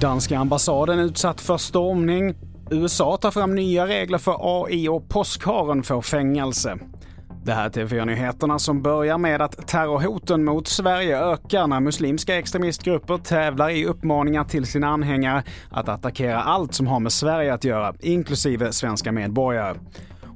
Danska ambassaden utsatt för stormning. USA tar fram nya regler för AI och påskharen får fängelse. Det här är TV4-nyheterna som börjar med att terrorhoten mot Sverige ökar när muslimska extremistgrupper tävlar i uppmaningar till sina anhängare att attackera allt som har med Sverige att göra, inklusive svenska medborgare.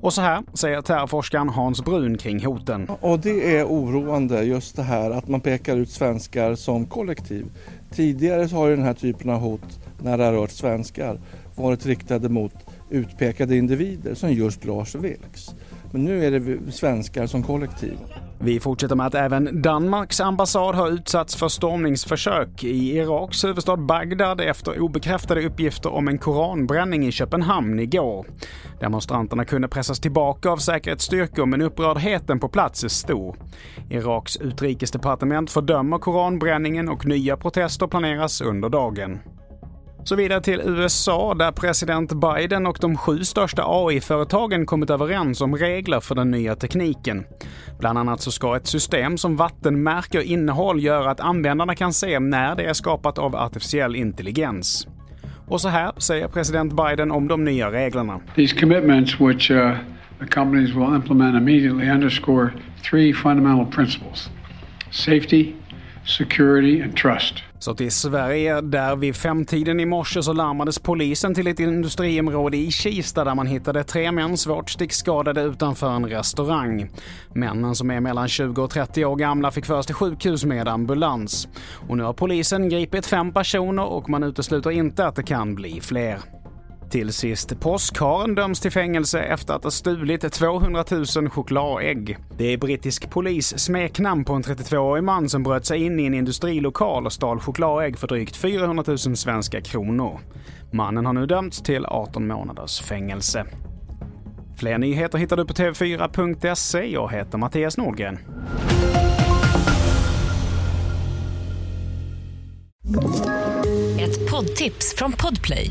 Och så här säger terrorforskaren Hans Brun kring hoten. Och det är oroande just det här att man pekar ut svenskar som kollektiv. Tidigare så har ju den här typen av hot när det har rört svenskar varit riktade mot utpekade individer som just Lars Vilks. Men nu är det svenskar som kollektiv. Vi fortsätter med att även Danmarks ambassad har utsatts för stormningsförsök i Iraks huvudstad Bagdad efter obekräftade uppgifter om en koranbränning i Köpenhamn igår. Demonstranterna kunde pressas tillbaka av säkerhetsstyrkor men upprördheten på plats är stor. Iraks utrikesdepartement fördömer koranbränningen och nya protester planeras under dagen. Så vidare till USA där president Biden och de sju största AI-företagen kommit överens om regler för den nya tekniken. Bland annat så ska ett system som vattenmärker innehåll göra att användarna kan se när det är skapat av artificiell intelligens. Och så här säger president Biden om de nya reglerna. These commitments which uh, the companies will implement immediately underscore three fundamental principles. Safety, security and trust. Så till Sverige, där vid femtiden i morse så larmades polisen till ett industriområde i Kista där man hittade tre män svårt stickskadade utanför en restaurang. Männen som är mellan 20 och 30 år gamla fick föras till sjukhus med ambulans. Och nu har polisen gripit fem personer och man utesluter inte att det kan bli fler. Till sist, påskharen döms till fängelse efter att ha stulit 200 000 chokladägg. Det är brittisk polis smeknamn på en 32-årig man som bröt sig in i en industrilokal och stal chokladägg för drygt 400 000 svenska kronor. Mannen har nu dömts till 18 månaders fängelse. Fler nyheter hittar du på tv4.se. Jag heter Mattias Nordgren. Ett poddtips från Podplay.